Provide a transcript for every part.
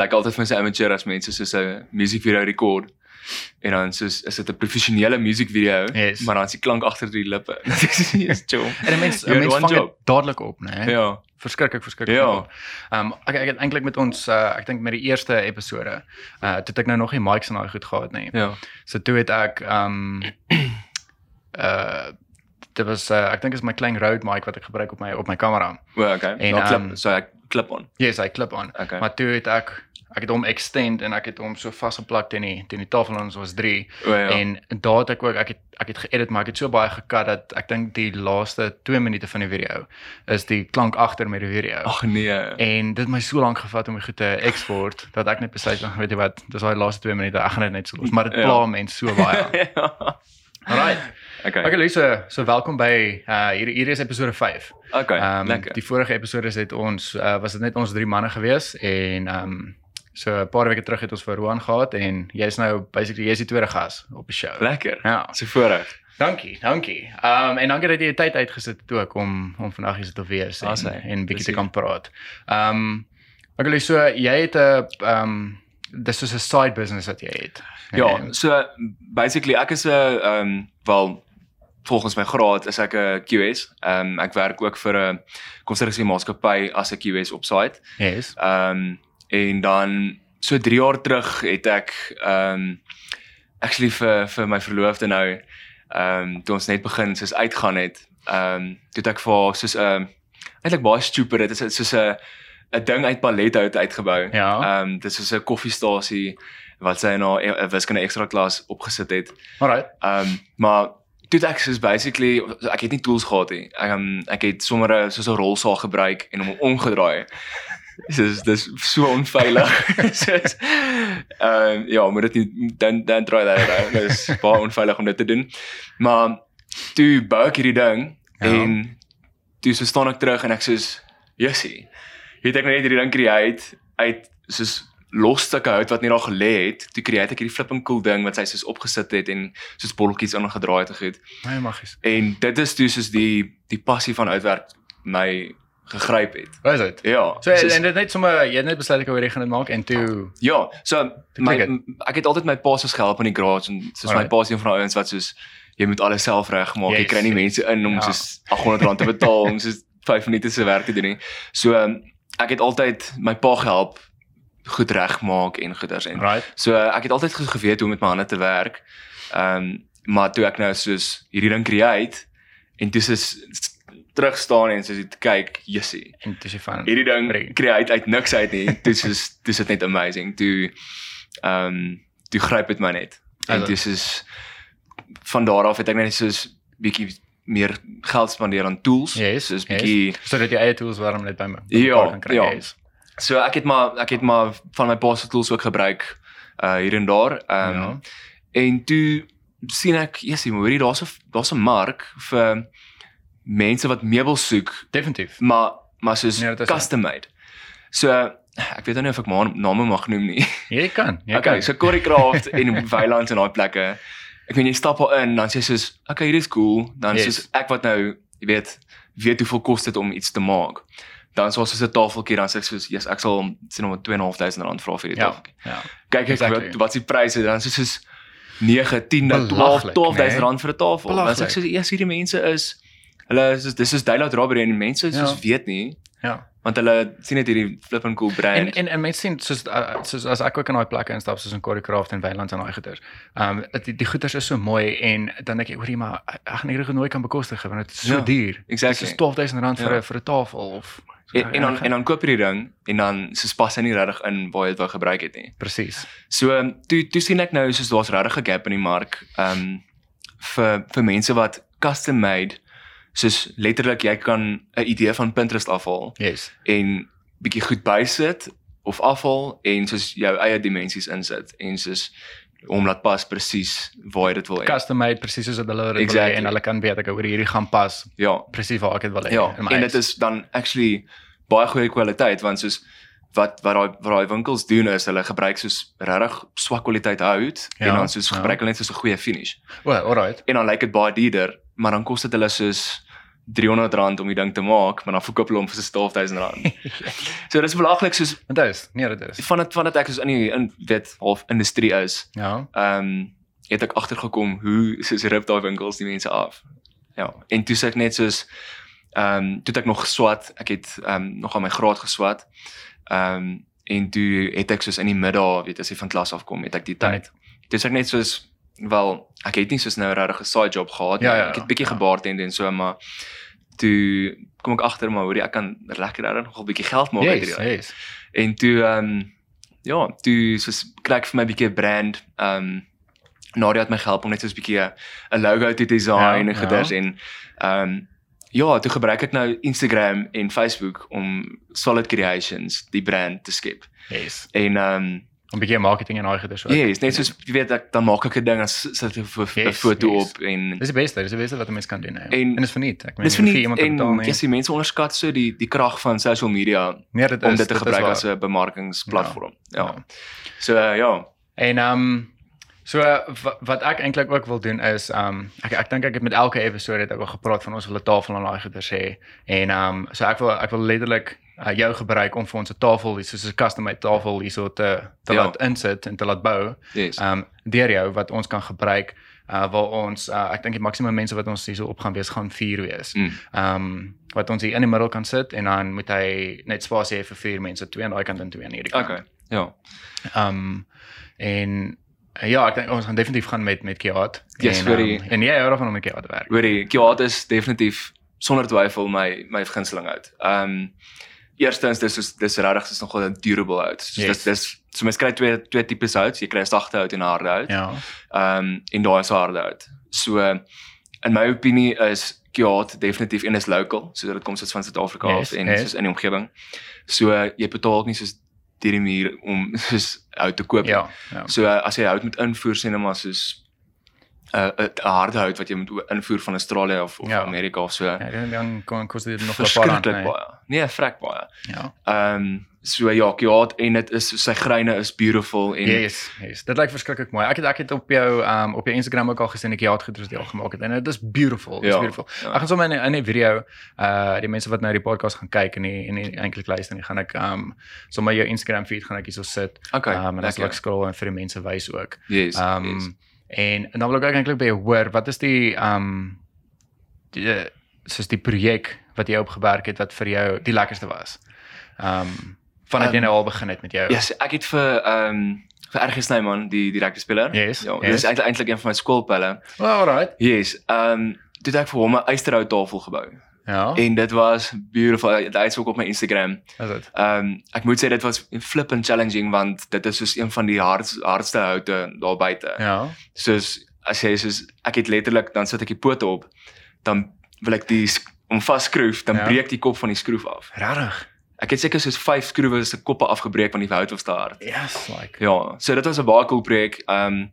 lyk altyd vir my so amateur as mense soos 'n musiekvideo rekord. En dan soos is dit 'n professionele musiekvideo, Yes. maar dan is die klank agter die lippe. Dit is eens chill. En 'n mens 'n mens vang dit dadelik op, né? Nee? Ja. Verskriklik, verskriklik. Ja. Ehm um, ek ek het eintlik met ons uh, ek dink met die eerste episode, uh toe het ek nou nog nie mics en daai goed gehad nie. Ja. So toe het ek ehm um, uh dit was uh, ek dink is my klein Rode mic wat ek gebruik op my op my kamera. Well, okay. En, En klip, ehm, so ek klip aan. Yes, hy klip aan. Okay. Maar toe het ek ek het hom extend en ek het hom so vasgeplak teen die teen die tafel en ons was 3 O ja. en daar het ek ook ek het ek het geëdit maar ek het so baie gekat dat ek dink die laaste 2 minute van die video is die klank agter met die video. Ag nee. En dit het my so lank gevat om dit goed te export dat ek net besluit van weet jy wat, dis daai laaste 2 minute, ek gaan dit net so los, maar dit Ja. pla mense so baie. ja. Alright. Okay. Okay, Lisa, so welkom by uh hier hier is episode 5. Okay. Ehm Lekker. die vorige episode het ons uh, was dit net ons drie manne gewees en um, so 'n paar weke terug het ons vir Roan gehad en jy's nou basically jy's die tweede gas op die show. Lekker. Ja. So voorreg. Dankie, dankie. Ehm um, en dankie dat jy tyd uitgesit het ook om om vandag hier te wees en en bietjie te kan praat. Ehm um, okay, so jy het 'n ehm um, dis is 'n side business wat jy het. Ja, En- so basically ek is 'n ehm um, wel volgens my graad is ek 'n QS. Ehm um, ek werk ook vir 'n konstruksie maatskappy as 'n QS op site. Yes. Ehm um, en dan so 3 jaar terug het ek ehm um, actually vir vir my verloofde nou ehm um, toe ons net begin soos uitgaan het. Ehm um, toe ek vir haar soos 'n um, eintlik baie stupid dit is soos 'n 'n ding uit palet uit uitgebou. Ja. Ehm um, dit is soos 'n koffiestasie wat sy na 'n wiskunde ekstra klas opgesit het. Alright. Ehm um, maar toe ek soos basically ek het nie tools gehad nie. Ek um, ek het sommer soos 'n rolsaag gebruik en hom omgedraai. Dis dis so onveilig. Soos ehm ja, moet dit nie dan dan try dat uit. Dit is baie onveilig om dit te doen. Maar toe bou ek hierdie ding Ja. en toe so staan ek terug en ek soos Jessie. Het ek nou net hierdie ding create uit soos los stukke hout wat net daar gelê het. Toe create ek hierdie flipping cool ding wat sy soos opgesit het en soos bolletjies aangedraai het en goed. Baie magies. En dit is toe soos die die passie van uitwerk my gegryp het. Wat is dit? Ja. So soos- en dit net sommer jy het net besluit ek wou hierdie gaan dit maak en toe Ja, so my klik m- ek het altyd my pa soos gehelp in die garage en soos my Alright. pa is een van daai ouens wat soos jy moet alles self regmaak. Jy Yes. kry nie mense in om Ja. soos R800 te betaal om soos 5 minute se werk te doen nie. So um, ek het altyd my pa gehelp goed regmaak en goeders en right. so ek het altyd ge- geweet hoe om met my hande te werk. Ehm um, maar toe ek nou soos hierdie ding create en toe soos terug staan en soos jy kyk, Jessie En dis jy van hierdie ding Bring. create uit niks uit nie. Dit is dit is net amazing. Toe ehm um, toe gryp dit my net. En dis is van daar af het ek net soos bietjie meer geld spandeer aan tools. Yes, soos yes. bietjie sodat jy eie tools warm net by my Ja, kan kry. ja. Yes. so ek het maar ek het maar van my pa se tools ook gebruik uh hier en daar. Ehm um, Ja. en toe sien ek, jessie, maar hoorie daar's 'n daar's 'n mark vir mense wat meubels soek Definitief. maar maar soos Nee, custom made. So ek weet nou nie of ek maar name mag noem nie. Jy kan. Jy okay, kan. so Coreycraft en Weilands en daai plekke. Ek weet jy stap al in, dan sê soos, okay, hier is cool. Dan Yes. soos ek wat nou, jy weet, weet hoeveel kos dit om iets te maak. Dan soos so 'n tafeltjie dan sê ek soos, yes, ek sal sien om 2.500 rand vra vir die Ja. tafeltjie. Ja. Kyk ek exactly. wat wat die pryse dan soos soos 9, 10, 12, Belaglik, 12000 nee. rand vir 'n tafel. Dan sê ek soos, eers hierdie mense is hulle is dis is daylight robbery en mense soos Ja. weet nie Ja. want hulle sien net hierdie flipping cool brand. En en en mense sien soos uh, soos as ek ook in daai plekke instap soos in Coreycraft en Wynlands en daai goeters. Ehm um, die die goeters is so mooi en dan dink ek hoorie maar ek gaan hierdie nooit kan bekostig want dit is so Ja, duur. Exactly. is 12000 rand vir Ja. 'n vir 'n tafel of En en dan en dan koop jy die ding en dan soos pas hy nie regtig in waar jy dit wou gebruik het nie. presies. So ehm, toe toe sien ek nou soos daar's regtig 'n gap in die mark ehm um, vir vir mense wat custom made soos letterlik jy kan 'n idee van Pinterest afhaal Yes. en bietjie goed bysit of afhaal en soos jou eie dimensies insit en soos hom laat pas presies waar jy dit wil hê. Custom made presies soos wat hulle dit wil hê Exactly. en hulle kan weet ek hoor hierdie gaan pas Ja, presies waar ek dit wil hê. Ja, en dit is dan actually baie goeie kwaliteit want soos wat wat daai wat daai winkels doen is hulle gebruik soos regtig swak kwaliteit hout Ja, en dan soos ja. gebruik hulle net soos 'n goeie finish. O, alright. En dan lyk dit baie duurder, maar dan kos dit hulle soos R300 om die ding te maak, maar dan verkoop hulle hom vir so R12000. so dis belaglik soos Dit is. Nee, dit is. van dit van dit ek is in die in weet half industrie is. Ja. Ehm um, het ek agtergekom hoe soos rip daai winkels die mense af. Ja, en toe sê ek net soos ehm um, toe ek nog geswat. Ek het ehm um, nog aan my graad geswat. Ehm um, en toe het ek soos in die middag, weet as jy van klas afkom, het ek die tyd. Dis ek net soos wel ek het nie soos nou regtig 'n side job gehad nie. Ja, ja, ek het bietjie ja. gebartend en so maar toe kom ek agter maar hoorie ek kan lekker regtig nog 'n bietjie geld maak uit Yes, hierdie. yes. En toe ehm um, ja, toe soos kry ek vir my bietjie 'n brand. Ehm um, Nadia het my gehelp om net soos bietjie 'n 'n logo te design Ja, en ja. geders en ehm um, ja, toe gebruik ek nou Instagram en Facebook om Solid Creations die brand te skep. Yes. En ehm um, 'n bietjie marketing en daai goeders ook. ja, yes, net soos jy weet ek dan maak ek 'n ding as sit 'n Yes, foto yes. op en Dis die beste, dis die beste wat 'n mens kan doen. hè. En- En dis verniet. Ek meen dis vir iemand te betaal en nie. jy sien mense onderskat so die die krag van social media Nee, dit is om dit te is gebruik as 'n bemarkingsplatform. Ja. Ja. So uh, ja, En ehm um, so wat, ek eintlik ook wil doen is um, ek ek dink ek het met elke episode het ek al gepraat van ons wil 'n tafel en daai goeders hê. En um, so ek wil ek wil letterlik uh, jou gebruik om vir ons 'n tafel, hier soos 'n custom-made tafel hierso te te Ja. laat insit en te laat bou. yes. Um, deur jou wat ons kan gebruik uh waar ons uh, ek dink die maksimum mense wat ons hierso op gaan wees gaan 4 wees. Mm. Um, wat ons hier in die middel kan sit en dan moet hy net spasie hê vir vier mense, twee aan daai kant en twee aan hierdie kant. Okay. Ja. Um, en ja, ek dink ons gaan definitief gaan met met Kiat. Yes, en, ehm, en jy hou daarvan om met Kiat te werk. Hoorie, Kiat is definitief sonder twyfel my my gunsteling hout. Ehm um, eerstens dis is dis regtig is nogal 'n durable hout. So Yes. dis dis so mens kry twee twee tipes hout. Jy kry 'n sagte hout en 'n harde hout. Ja. Ehm um, en daai is harde hout. So in my opinie is Kiat definitief en is local, so dit kom soos van Suid-Afrika Yes, af en yes. soos in die omgewing. So jy betaal nie soos deur die muur om soos hout te koop. Ja. Ja. So uh, as jy hout moet invoer sien maar soos 'n uh, 'n harde hout wat jy moet invoer van Australië of of Ja. Amerika of so. Ja, dan dan kos dit nog 'n paar rand. Nee. Nee, vrek baie. Ja. Ehm um, so ja, Kiat en dit is sy greine is beautiful en Yes, yes. Dit lyk verskriklik mooi. Ek het ek het op jou um op jou Instagram ook al gesien ek Kiat goeders deel gemaak het en dit is beautiful. Dit is Ja, beautiful. ja. Ek gaan sommer in in 'n video uh die mense wat nou die podcast gaan kyk en die, en die eintlik luister, dan gaan ek um sommer jou Instagram feed gaan ek hierso sit. Okay. um en dan sal ek scroll en vir die mense wys ook. Yes. Um yes. en, en dan wil ek ook eintlik by jou hoor, wat is die um die soos die projek wat jy opgewerk het wat vir jou die lekkerste was? Um vandat jy Um, nou al begin het met jou. Ja, yes, ek het vir ehm um, vir RG Snyman, die direkte speler. Yes, Ja, yes. dis eintlik eintlik een van my skoolpelle. Well, alright. Yes. Ehm um, toe het ek vir hom 'n ysterhout tafel gebou. Ja. En dit was beautiful. Dit is ook op my Instagram. Is dit? Ehm um, ek moet sê dit was flippend challenging want dit is soos een van die hard, hardste houte daar buite. Ja. Soos as jy soos ek het letterlik dan sit ek die pote op, dan wil ek die om vasskroef, dan Ja. breek die kop van die skroef af. Regtig? Ek het seker soos 5 skroewe se koppe afgebreek want die hout te hard. Yes, like. Ja, so dit was 'n baie cool projek. Ehm um,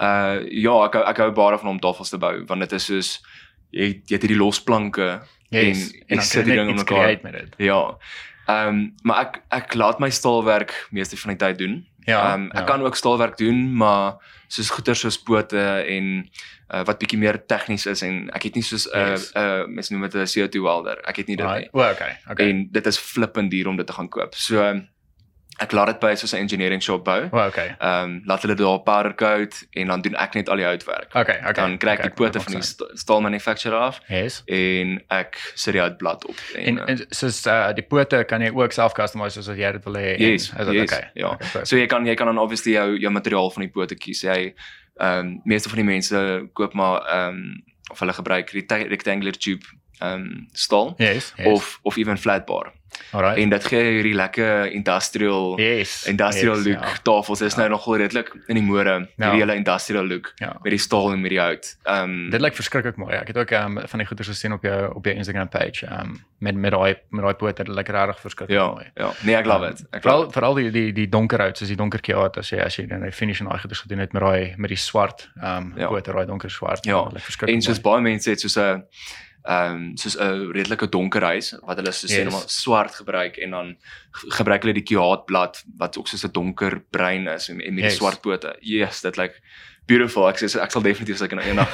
uh ja, ek ek hou baie van om tafels te bou want dit is soos jy jy het hierdie losplanke Yes. en En jy dan sit die ding om mekaar. Ja. Ehm um, maar ek ek laat my staalwerk meeste van die tyd doen. Ja. Ehm um, ek ja. kan ook staalwerk doen, maar soos goeder soos pote en uh, wat bietjie meer tegnies is en ek het nie soos 'n uh, Yes. uh, mens noem dit 'n CO2 welder. Ek het nie dit Right. nie. Well, okay. Okay. En dit is flippend duur om dit te gaan koop. So um, ek laat dit by soos 'n engineering shop bou. well, okay. Ehm um, laat hulle daar powder coat en dan doen ek net al die houtwerk. Okay, okay. Dan kry ek okay, die pote maak van die sta- staal manufacturer af Yes. en ek sit die houtblad op En, en, en soos uh, die pote kan jy ook self customize soos wat jy dit wil hê. en- Yes, Is dit yes, okay? ja. Okay, perfect. So jy kan jy kan dan obviously jou jou materiaal van die pote kies. Jy ehm um, meeste van die mense koop maar ehm um, of hulle gebruik recta- rectangular tube ehm um, staal yes, yes. of of even flat bar. Alright. En dit gee hierdie lekker industrial yes. industrial yes, look Ja. tafels. Dit is Ja. nou nogal redelik in die mode, Ja. hierdie hele industrial look Ja. met die staal en met die hout. Ehm um, Dit lyk verskriklik mooi. Ek het ook um, van die goeders gesien op jou op jou Instagram page. Um met met daai met daai pote, dit lyk regtig verskriklik ja, mooi. ja. Nee, ek love Um, it. Ek love Veral veral die die die donker hout, soos die donker kiaat as jy as jy dan die finish en daai goeders gedoen het met daai met die swart um Ja. pote, daai donker swart. Ja. Dit lyk verskriklik. En soos baie mense het soos 'n ehm um, soos 'n redelike donker huis wat hulle soos sê Yes. net swart gebruik en dan ge- gebruik hulle die kiaatblad wat ook soos 'n donker bruin is en, en met Yes. die swart pote. Yes, dit lyk beautiful. Ek sê ek sal definitief as ek nou eendag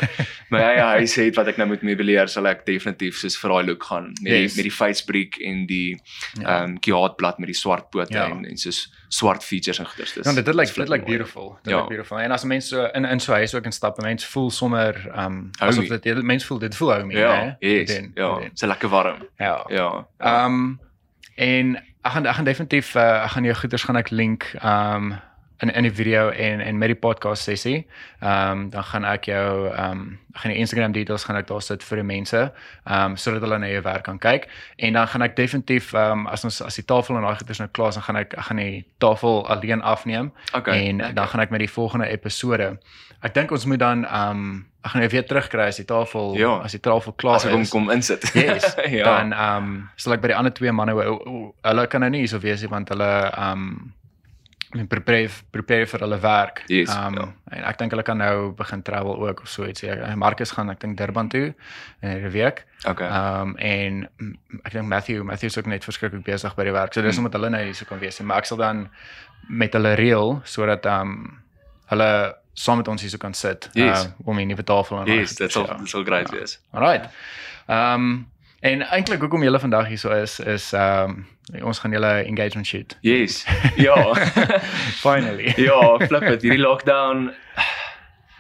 my eie huis het wat ek nou moet meubileer, sal ek definitief soos vir daai look gaan met Yes. die met die facebrick en die Ja. ehm um, kiaatblad met die swart pote Ja. en en soos swart features en goeders. Dis Ja, dit lyk dit lyk beautiful. Dit Ja. lyk beautiful. En as mense so in in so huis ook instap, mense voel sommer um Homey. asof dit mense voel dit voel homey, Ja, né? yes, Den, ja, den. so lekker warm. Ja. Ja. Um en ek gaan ek gaan definitief uh, ek gaan jou goeders gaan ek link um in in die video en en met die podcast sessie. Um dan gaan ek jou um ek gaan die Instagram details gaan ek daar sit vir die mense um sodat hulle na jou werk kan kyk en dan gaan ek definitief um as ons as die tafel en daai goeders nou klaar is dan gaan ek ek gaan die tafel alleen afneem Okay. en dan gaan ek met die volgende episode. Ek dink ons moet dan um ek gaan jou weer terugkry as die tafel Ja. as die tafel klaar as ek hom is. kom insit. Yes. ja. Dan um sal ek by die ander twee manne hulle kan nou nie hierso wees nie want hulle um en prepare prepare vir hulle werk. Yes, um ja. en ek dink hulle kan nou begin travel ook of so iets. Ja, Marcus gaan ek dink Durban toe in hierdie week. Okay. Um en ek dink Matthew Matthew is ook net verskriklik besig by die werk. So dis Hmm. omdat hulle nou hierso kan wees. Maar ek sal dan met hulle reël sodat um hulle saam met ons hierso kan sit Yes. uh, om 'n nuwe tafel en yes, dit sal ja. dit sal great Ja. wees. Alright. Ehm um, en eintlik hoekom julle vandag hier so is is ehm um, ons gaan julle engagement shoot. Yes. Ja. Finally. ja, flip it. Hierdie lockdown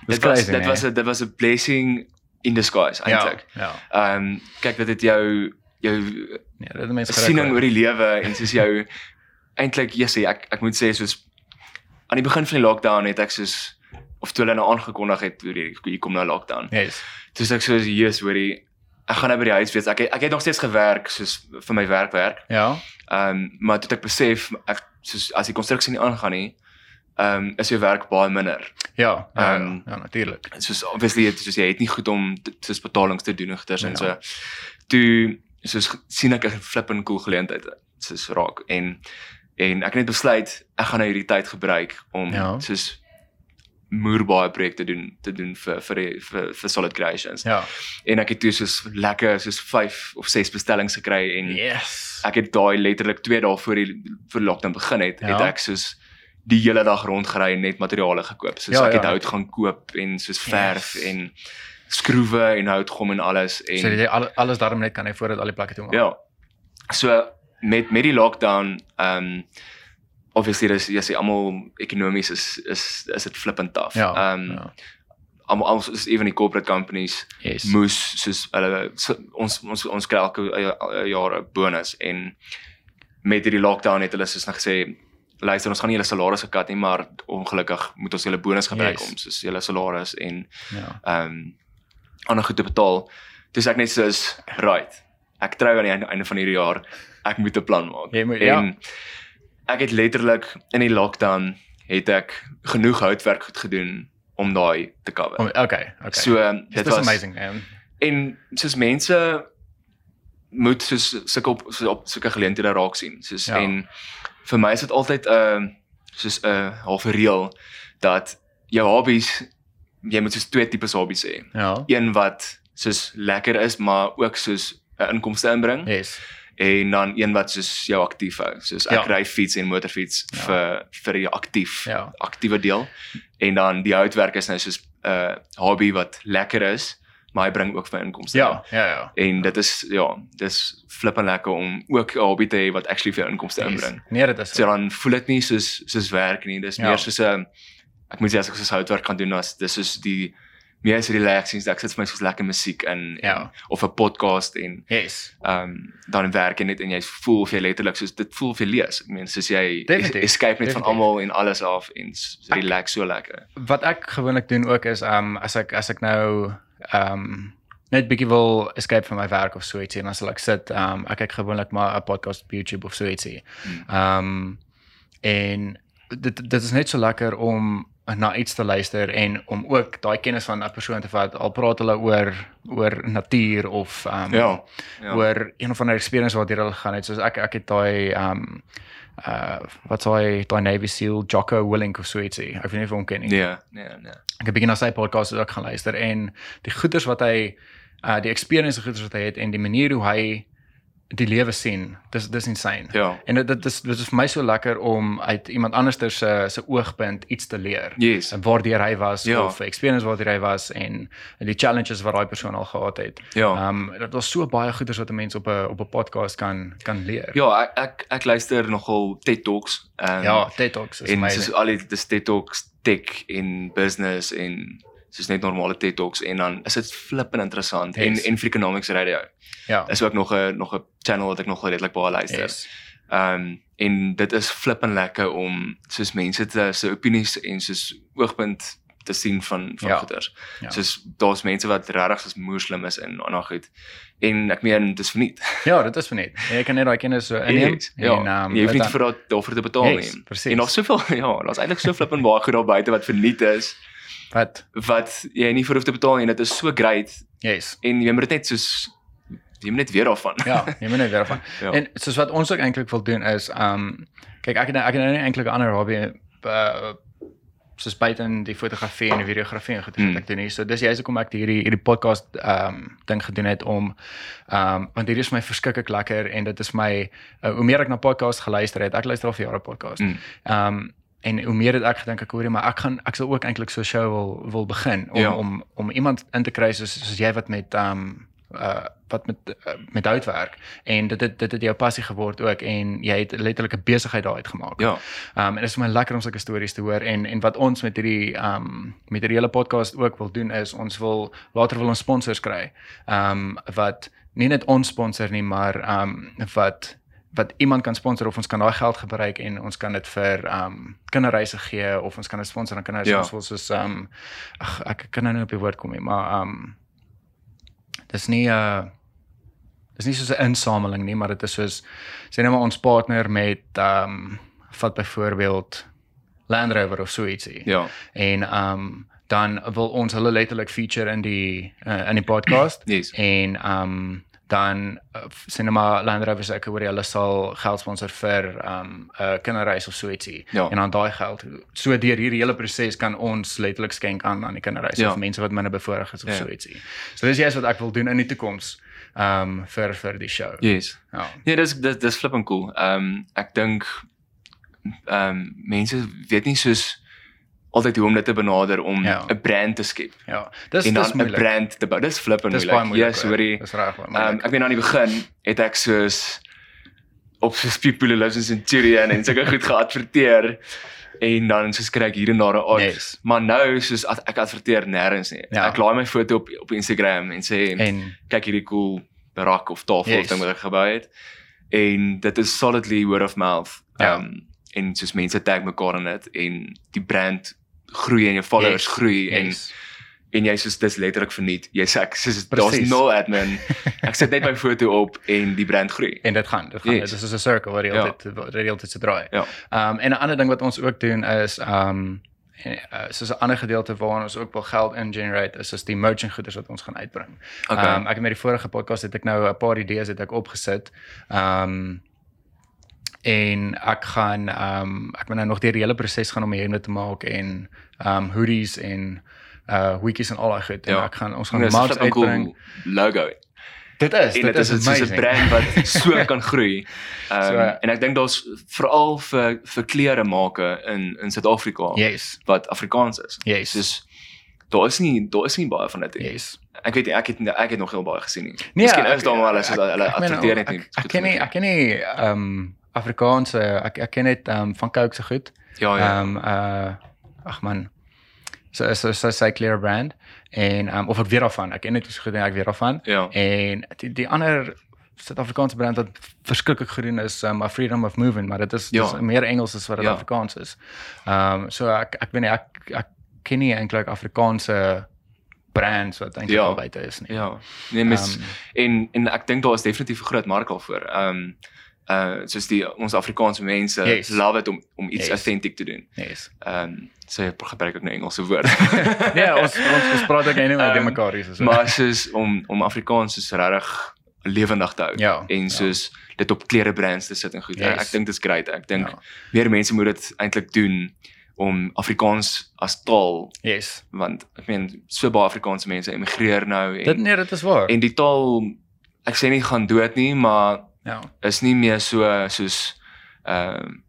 dit was crazy, dit was 'n dit was 'n blessing in disguise eintlik. Ja. Ehm um, kyk dit het jou jou Ja, dit is mense siening oor die lewe en soos jou eintlik ja sê ek ek moet sê soos aan die begin van die lockdown het ek soos of toe hulle nou aangekondig het hoe hier kom nou lockdown. Yes. Toe sê ek soos Jesus hoorie ek gaan nou by die huis wees. Ek het, ek het nog steeds gewerk soos vir my werk werk. Ja. Ehm um, maar toe ek besef ek soos as die konstruksie nie aangaan nie, ehm um, is jou werk baie minder. Ja. Ja, Ehm, ja, ja natuurlik. soos obviously het soos jy het nie goed om soos betalings te doen en goeders en Ja. so. Toe soos sien ek 'n flippin cool geleentheid soos raak en en ek het net besluit ek gaan nou hierdie tyd gebruik om Ja. soos moerbaie projekte doen te doen vir vir die- vir, vir Solid Creations. Ja. En ek het toe soos lekker soos 5 of 6 bestellings gekry en Yes. ek het daai letterlik 2 dae voor die vir lockdown begin het, Ja. het ek soos die hele dag rondgery en net materiale gekoop. Soos Ja, ek het ja. hout gaan koop en soos verf Yes. en skroewe en houtgom en alles en So jy al, alles daarom net kan hy voordat al die plekke toe maak. ja. So met met die lockdown ehm um, obviously dis jy sê almal ekonomies is is is dit flippend taaf. Ja. Ehm ja. almal almal is even die corporate companies Yes. moes soos hulle so, ons ons ons kry elke eh, jaar 'n bonus en met hierdie lockdown het hulle soos net gesê luister ons gaan nie julle salarisse kat nie maar ongelukkig moet ons julle bonus gebruik Yes. om soos julle salaris en Ja. ehm um, ander goed te betaal. Dis ek net soos right. Ek trou aan die einde, van hierdie jaar. Ek moet 'n plan maak. Jy moet- en ek het letterlik in die lockdown het ek genoeg houtwerk goed gedoen om daai te cover. Om, okay, okay. So dit dit was amazing, man. en soos mense moet soos sulke op so op sulke geleenthede raak sien. Soos Ja. en vir my is dit altyd 'n uh, soos 'n uh, half 'n reël dat jou hobbies jy moet soos twee tipes hobbies hê. Ja. Een wat soos lekker is, maar ook soos 'n inkomste inbring Yes. En dan een wat soos jou aktief hou. Soos ek Ja. ry fiets en motorfiets Ja. vir vir die aktief Ja. aktiewe deel. En dan die houtwerk is nou soos 'n uh, hobby wat lekker is, maar hy bring ook vir inkomste. in. Ja, ja, ja. En dit is ja, dis flippend lekker om ook 'n hobby te hê wat actually vir jou inkomste Yes. inbring. Nee, dit is So dan voel dit nie soos soos werk nie. Dis Ja. meer soos 'n ek moet sê as ek soos houtwerk kan doen as dis soos die meer so relaxing, ek sit vir my soos lekker musiek in Ja. en, of 'n podcast en Yes. ehm um, dan werk jy net en jy voel of jy letterlik soos dit voel of jy lees. Ek meen soos jy Definitief, es- escape net van definitief. almal en alles af en s- relax so lekker. wat ek gewoonlik doen ook is um as ek as ek nou um net bietjie wil escape van my werk of so ietsie en dan sal ek sit um ek kyk gewoonlik maar 'n podcast op YouTube of so ietsie. Hmm. Um en dit dit is net so lekker om na iets te luister en om ook daai kennis van 'n persoon te vat al praat hulle oor oor natuur of um Ja. Ja. oor een of ander experience wat hulle gaan het soos ek ek het daai um uh wat daai daai Navy SEAL Jocko Willink of so ietsie. Ek weet nie of hom ken nie. Nee, nee, nee. Ek het begin na sy podcast ook gaan luister en die goeders wat hy uh die experience goeders wat hy het en die manier hoe hy die lewe sien. Dis dis insane. Ja. En dit dit is dit is vir my so lekker om uit iemand anders se se oogpunt iets te leer. Yes. En waardeur hy was Ja. of experience waardeur hy was en die challenges wat daai persoon al gehad het. Ja. Ehm um, dit was so baie goeders wat 'n mens op 'n op 'n podcast kan kan leer. Ja, ek ek, ek luister nogal TED Talks. Um, ja TED Talks is en amazing. soos al die dis TED Talks tech en business en soos net normale TED Talks en dan is dit flippend interessant Yes. en en Freakonomics Radio. ja. Is ook nog 'n nog 'n channel wat ek nog redelik baie luister. Yes. Ehm um, en dit is flippend lekker om soos mense te se opinies en soos oogpunt te sien van van Ja. goeders. Ja. Soos daar's mense wat regtig soos moerslim is in en goed. En ek meen dis verniet. Ja, dit is verniet. Jy kan net daai kennis so inneem Yes, ja, en ehm jy hoef nie vir daai daarvoor te betaal Yes, nie. precies. En daar's soveel ja, daar's eintlik so flippend baie goed daar buite wat verniet is wat wat jy nie vir hoef te betaal nie dit is so great yes. en jy moet dit net soos jy moet net weer daarvan. Ja, jy moet net weer van. Ja. En soos wat ons ook eintlik wil doen is um kyk ek het ek het nou eintlik 'n ander hobby uh soos buite in die fotografie en die videografie en goed Mm. wat ek doen hier. So dis juist hoekom ek hierdie hierdie podcast um ding gedoen het om um want hierdie is my verskriklik lekker en dit is my uh, hoe meer ek na podcast geluister het, ek luister al vir jare podcast. Mm. Um en hoe meer dit ek gedink ek hoor maar ek gaan ek sal ook eintlik so 'n show wil wil begin om Ja. om om iemand in te kry soos soos jy wat met um uh wat met uh, met hout werk en dit het dit het jou passie geword ook en jy het letterlik 'n besigheid daaruit gemaak. Ja. Um en dit is vir my lekker om sulke stories te hoor en en wat ons met hierdie um met hierdie hele podcast ook wil doen is ons wil later wil ons sponsors kry. Um wat nie net ons sponsor nie, maar um wat wat iemand kan sponsor of ons kan daai geld gebruik en ons kan dit vir um kinderreise gee of ons kan dit sponsor aan kinders Ja. ons wil soos um ag ek kan nou nie op die woord kom nie, maar um dis nie 'n uh, dis nie soos 'n insameling nie, maar dit is soos sê net maar ons partner met um vat byvoorbeeld Land Rover of so ietsie. Ja. En um dan wil ons hulle letterlik feature in die uh, in die podcast Yes. en um dan uh, sê net maar Land Rover se ek hoor hulle sal geld sponsor vir um 'n uh, kinderreis of so ietsie. Ja. En dan daai geld so deur hierdie hele proses kan ons letterlik skenk aan aan die kinderreis Ja. of mense wat minder bevoorreg is of Ja. so ietsie. So dis juist wat ek wil doen in die toekoms um vir vir die show. Yes. Ja. Nee, dis dis dis flipping cool. Ehm um, ek dink ehm um, mense weet nie soos altyd hoe om dit te benader om 'n Ja. brand te skep Ja. Dis en dan 'n moeilik. brand te bou. Dis flipping Dis baie moeilik. moeilik. Ja, hoor. sorry. Dis reg um, moeilik. ek weet aan die begin het ek soos op soos People Lives in Centurion en sulke goed geadverteer en dan soos kry ek hier en daar 'n ad. Yes. Maar nou soos ek adverteer nêrens nie. Ja. Ek laai my foto op op Instagram en sê En kyk hierdie cool rak of tafel Yes. yes. ding wat ek gebou het. En dit is solidly word of mouth. Ja. Um en soos mense tag mekaar in dit en die brand groei en jou followers Yes. groei en yes. en jy soos dis letterlik verniet. Jy sê ek soos daar's no admin. ek sit net my foto op en die brand groei. En dit gaan, dit gaan. Yes. Dit is 'n circle wat die Ja. altyd wat die altyd se draai. Ja. Ehm en 'n ander ding wat ons ook doen is ehm en, uh, soos 'n ander gedeelte waarna ons ook wel geld in generate is is die merchant goederes wat ons gaan uitbring. Okay. Ehm ek het met die vorige podcast het ek nou 'n paar idees het ek opgesit. Ehm en ek gaan ehm ek moet nou nog deur die hele proses gaan om die hemde te maak en ehm hoodies en uh wikkies en al daai goed. En Ja. ek gaan ons gaan Dis 'n marks flipping cool logo. Dit is En dit is is soos 'n brand wat so kan groei. Um, So, so, en ek dink daar's veral vir vir klere make in in Suid-Afrika Yes. wat Afrikaans is. Yes. Soos daar is nie daar is nie baie van dit nie. Yes. Ek weet nie, ek het ek het nog heel baie gesien nie. Nee, Miskien ek- is daar maar hulle soos ek- hulle adverteer net nie. Ek, ken nie ek ken nie ehm Afrikaanse ek ek ken net ehm van Coke se goed. Ja ja. Ehm uh ag man. So so so sy clear brand en ehm of ek weet daarvan. Ek ken net so goed en ek weet daarvan. ja. En die, die ander Suid-Afrikaanse brand wat verskriklik gedoen is um, Freedom of Movement, maar dit is Ja. dis meer Engels as wat dit Ja. Afrikaans is. Ehm um, so ek ek weet nie ek ek ken nie eintlik Afrikaanse brands wat eintlik Ja. buite is nie. Ja. Nee, mis Ehm, en en ek dink daar is definitief 'n groot mark al voor. Ehm um, uh soos die ons Afrikaanse mense Yes. love it om om iets Yes. authentic te doen. yes. Ehm um, so ek gebruik ook nou Engelse woord. nee, ons ons ons praat ook nie met Ehm, mekaar hier so. maar soos om om Afrikaans soos regtig lewendig te hou Ja, en ja. soos dit op klere brands te sit en goed. Yes. Ek dink dit is great. Ek dink Ja. meer mense moet dit eintlik doen om Afrikaans as taal yes. want ek meen so baie Afrikaanse mense emigreer nou en Dit nee, dit is waar. en die taal ek sê nie gaan dood nie, maar Ja. is nie meer so soos ehm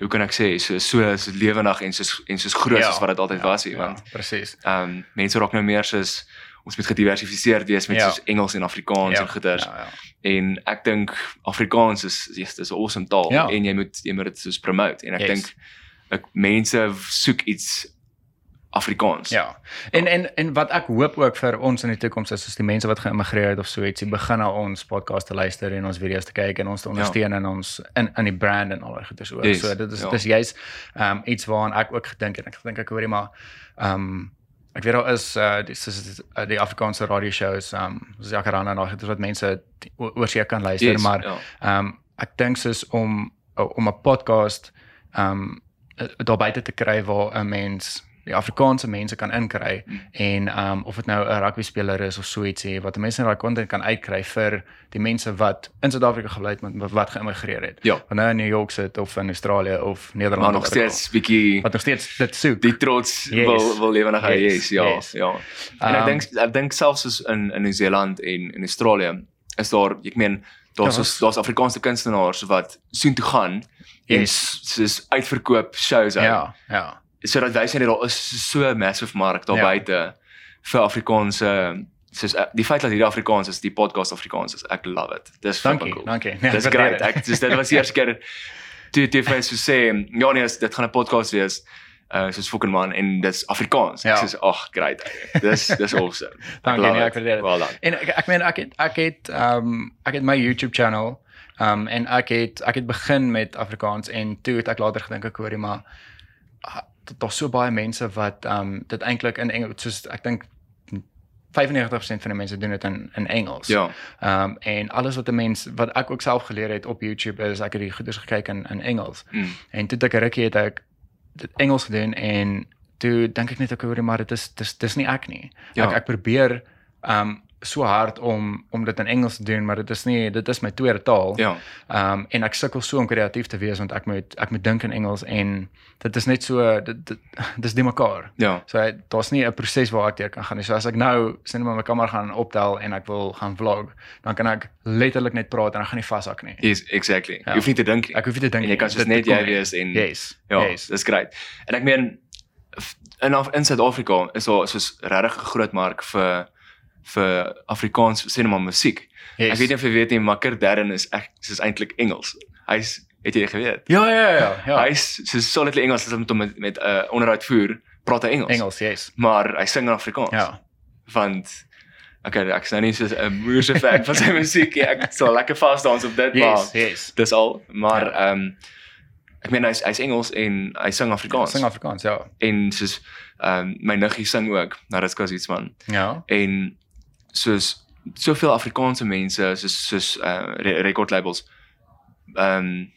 hoe kan ek sê so so, so lewendig en soos en soos groot soos wat dit altyd was nie want presies. ehm um, mense raak nou meer soos ons moet gediversifiseerd wees met Ja. soos Engels en Afrikaans Ja, en goeters Ja, ja. en ek dink Afrikaans is yes, dis 'n awesome taal Ja. en jy moet jy moet dit soos promote en ek Yes. dink ek mense soek iets Afrikaans. Ja. En en en wat ek hoop ook vir ons in die toekoms is as die mense wat geïmmigreer het of so ietsie begin na ons podcast te luister en ons video's te kyk en ons te ondersteun in ons in in die brand en al daai goeie so. Yes, So dit is ja. dis juist ehm um, iets waaraan ek ook gedink het. Ek dink ek hoorie maar ehm um, ek weet daar is uh dis is uh, die Afrikaanse radio shows ehm um, soos Jacaranda en daai wat mense oor see kan luister, Yes, maar ja. Ehm um, ek dink soos om om 'n podcast ehm um, daar buite te kry waar 'n mens die Afrikaanse mense kan inkry en um, of dit nou 'n rugby speler is of so ietsie wat mense daai content kan uitkry vir die mense wat in Suid-Afrika gebly het maar wat geïmmigreer het. Ja. Wat nou in New York sit of in Australië of Nederland Maar nog steeds bietjie wat nog steeds dit soek. die trots Yes. wil wil lewendig hou. Yes, Yes, ja, yes. ja. En ek Um, dink ek dink selfs soos in in Nieu-Seeland en in Australië is daar ek meen daar's Ja, daar's Afrikaanse kunstenaars wat soen toe gaan en Yes. s- soos uitverkoop shows hou. Ja, ja. Sodat wys net daar is so 'n massive mark daar Ja. buite vir Afrikaanse soos eh, die feit dat hierdie Afrikaans is, die podcast Afrikaans is, ek love it. Dis fucking cool. dankie. Nee, Dis great. Ek dis dit was die eerste keer toe toe vir so sê, ja nee, dit gaan 'n podcast wees. Uh soos fucking man en dis Afrikaans. Ja. Ek sê ag, great. Dis dis awesome. Dankie, nee, ek waardeer dit. Well. En ek ek meen ek het ek het um, ek het my YouTube channel um, en ek het ek het begin met Afrikaans en toe het ek later gedink ek hoorie maar daar's so baie mense wat ehm um, dit eintlik in Engels soos ek dink 95% van die mense doen dit in in Engels. Ja. Ehm um, en alles wat 'n mens wat ek ook self geleer het op YouTube is ek het die goeders gekyk in in Engels. Mm. En toe ek rukkie het ek dit Engels gedoen en toe dink ek net ek hoor maar dit is dis dis nie ek nie. Ja. Ek ek probeer um so hard om om dit in Engels te doen, maar dit is nie dit is my tweede taal. Ja. Um en ek sukkel so om kreatief te wees want ek moet ek moet dink in Engels en dit is net so dit dit dis nie mekaar. Ja. So daar's nie 'n proses waar ek deur kan gaan nie. So as ek nou sien maar my kamera gaan optel en ek wil gaan vlog, dan kan ek letterlik net praat en ek gaan nie vashak nie. Yes, exactly. Ja. Jy hoef nie te dink nie. Ek hoef nie te dink En jy kan nie. soos Dit- net dit jy nie. wees en Yes. ja, Yes. dis great. En ek meen in in Suid-Afrika is daar soos regtig 'n groot mark vir vir Afrikaans cinema musiek. Yes. Ek weet nie of jy weet nie, maar Kurt Darren is ek is eintlik Engels. Hy's het jy geweet? Ja, ja, ja, ja. Hy's so solidly Engels as met met 'n met, uh, onderhoud voer, praat hy Engels. Engels, yes. Maar hy sing in Afrikaans. Ja. Want okay, ek is nou nie so 'n moerse fan van sy musiek nie. Ek sal lekker vas dans op dit, maar Yes, yes. dis al. Maar Ja. ehm um, ek meen hy's hy's Engels en hy sing Afrikaans. Sing Afrikaans, ja. en soos ehm um, my niggie sing ook, nou dit's kos iets man. Ja. En soos soveel Afrikaanse mense soos soos uh re record labels ehm um,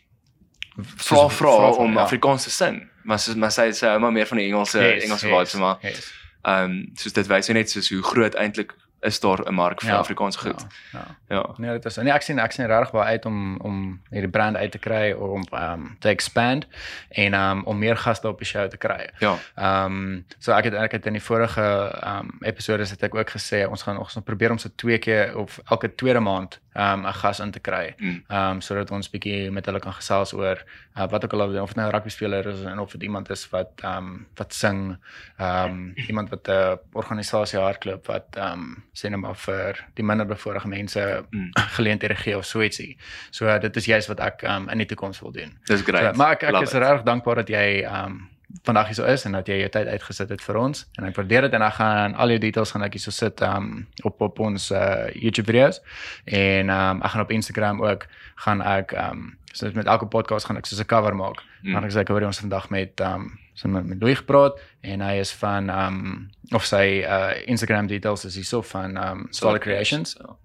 vra vra om ja. Afrikaans te sing. Maar soos maar sy sê maar meer van die Engelse Yes, Engelse yes, vibes maar yes. ehm um, soos dit wys net soos hoe groot eintlik is daar 'n mark vir Ja, Afrikaans goed. Ja. Ja. ja. Nee, dit is nee, ek sien ek sien regtig baie uit om om hierdie brand uit te kry om um te expand en um om meer gaste op die show te kry. Ja. Ehm so ek het ek het in die vorige ehm um, episode het ek ook gesê ons gaan ons gaan probeer om so twee keer of elke tweede maand um, 'n gas in te kry. Mm. Um, sodat ons bietjie met hulle kan gesels oor uh, wat ook al of dit nou 'n rugby speler is en of dit iemand is wat um, wat sing, um, iemand wat 'n organisasie hardloop wat um, sê net maar vir die minderbevoorregte mense Mm. geleenthede gee of so ietsie. So uh, dit is juist wat ek um, in die toekoms wil doen. Dis great. So, maar ek ek Love is regtig dankbaar dat jy um, vandag hier so is en dat jy jou tyd uitgesit het vir ons en ek waardeer dit en ek gaan al jou details gaan ek hier so sit ehm um, op op ons uh, YouTube video's en ehm um, ek gaan op Instagram ook gaan ek ehm um, so met elke podcast gaan ek so 'n cover maak. Mm. Maar ek sê ek hoor ons vandag met ehm um, so met, met Louis gepraat en hy is van ehm um, of sy uh, Instagram details is hierso van ehm um, Solid Creations Ja.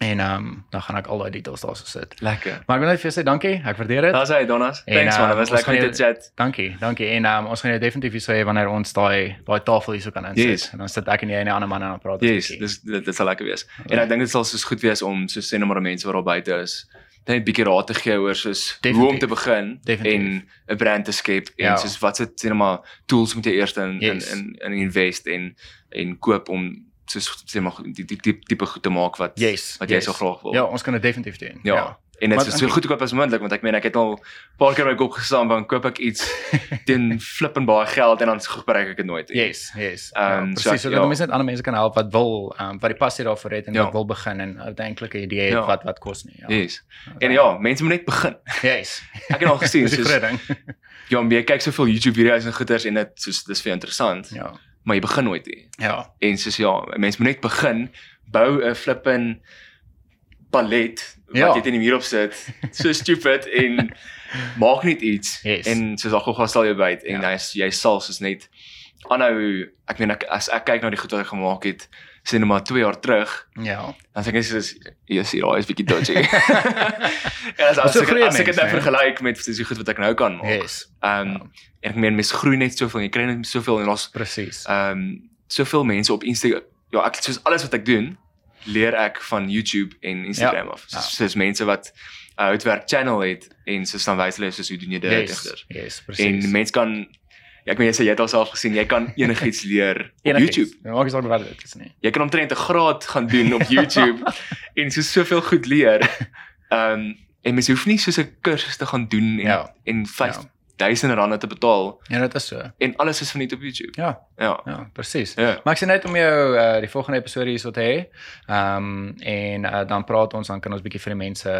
En ehm um, dan gaan ek al daai details daar so sit. Lekker. Maar ek wil net vir jou sê dankie. Ek waardeer dit. Daar's hy Donnas. Thanks man, uh, dit was ons lekker om te chat. Dankie, dankie. En um, ons gaan jou definitief hier sê wanneer ons daai daai tafel hier so kan insit. Yes. En dan sit ek en jy en die ander man en dan praat Yes, bietjie. dis dit, dit sal lekker wees. En ek dink dit sal soos goed wees om so sê net maar mense wat daar buite is net 'n bietjie raad te gee oor soos hoe om Definitief. te begin Definitief. en 'n brand te skep en Ja. soos wat se sê net maar tools moet jy eers in Yes. in in in invest en en koop om soos sê maar die die tipe tipe goed te maak wat Yes. wat jy yes. so graag wil. Ja, ons kan dit definitief doen. Ja. En dit is so dink goedkoop as moontlik want ek meen ek het al 'n paar keer by kop gestaan van koop ek iets teen flippend baie geld en dan gebruik ek dit nooit. Yes, yes. Ehm, ja, so presies, ek- sodat ja. mense net ander mense kan help wat wil, ehm um, wat die passie daarvoor het en Ja. wat wil begin en uiteindelik 'n idee het Ja. wat wat kos nie. Ja. Yes. En ja, mense moet net begin. Yes. Ek het al gesien soos ja, jy kyk soveel YouTube video's en goeters en dit soos dis vir interessant, Ja. Maar jy begin nooit nie. Ja. En soos ja, mense moet net begin bou 'n flippin palet wat Ja. jy teen die muur op sit. So stupid en maak net iets Yes. en soos al gou sal jy byt en Ja. jy jy sal soos net aanhou ek meen ek as ek kyk na die goed wat ek gemaak het sê net maar 2 jaar terug Ja. dan sê ek net soos yes, hier is bietjie dodgy. ja, as, as so ek as ek dit nou mens, vergelyk met soos die goed wat ek nou kan maak. Yes. Ehm Ja. en ek meen mense groei net soveel, jy kry net soveel en ons Presies. ehm soveel mense op Instagram. Ja, ek soos alles wat ek doen, leer ek van YouTube en Instagram Ja, af. ja. Soos, soos mense wat uh, houtwerk channel het en soos dan wys hulle soos hoe doen jy dit Yes. egter. Yes, En presies. mense kan ja, ek meen jy sê jy het alself gesien, jy kan enigiets leer op Enigiets. YouTube. Ja, maak nie saak wat dit is nie. Jy kan omtrent 'n graad gaan doen op YouTube en so soveel goed leer. Ehm en mens hoef nie soos 'n kursus te gaan doen en Ja. en 5000 rande te betaal Ja, dit is so. en alles is van net op YouTube. Ja, Ja. ja, presies. Ja. Maar ek sê net om jou uh, die volgende episode hierso te hê. Ehm um, en uh, dan praat ons dan kan ons bietjie vir die mense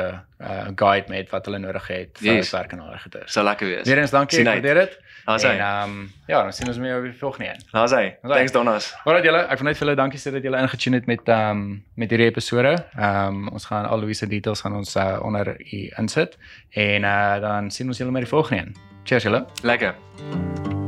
uh, guide met wat hulle nodig het vir Yes. werk en al daai goeders. Sal lekker wees. Weer eens dankie, ek waardeer dit. Daar's hy. ehm um, ja, dan sien ons weer op die volgende een. Daar's hy. Thanks Donnas. Alright julle, ek wil net vir julle dankie sê dat julle ingetune het met ehm um, met hierdie episode. Ehm um, ons gaan al Louise details gaan ons uh, onder u insit en uh, dan sien ons julle met die volgende een. Cheers julle. Lekker.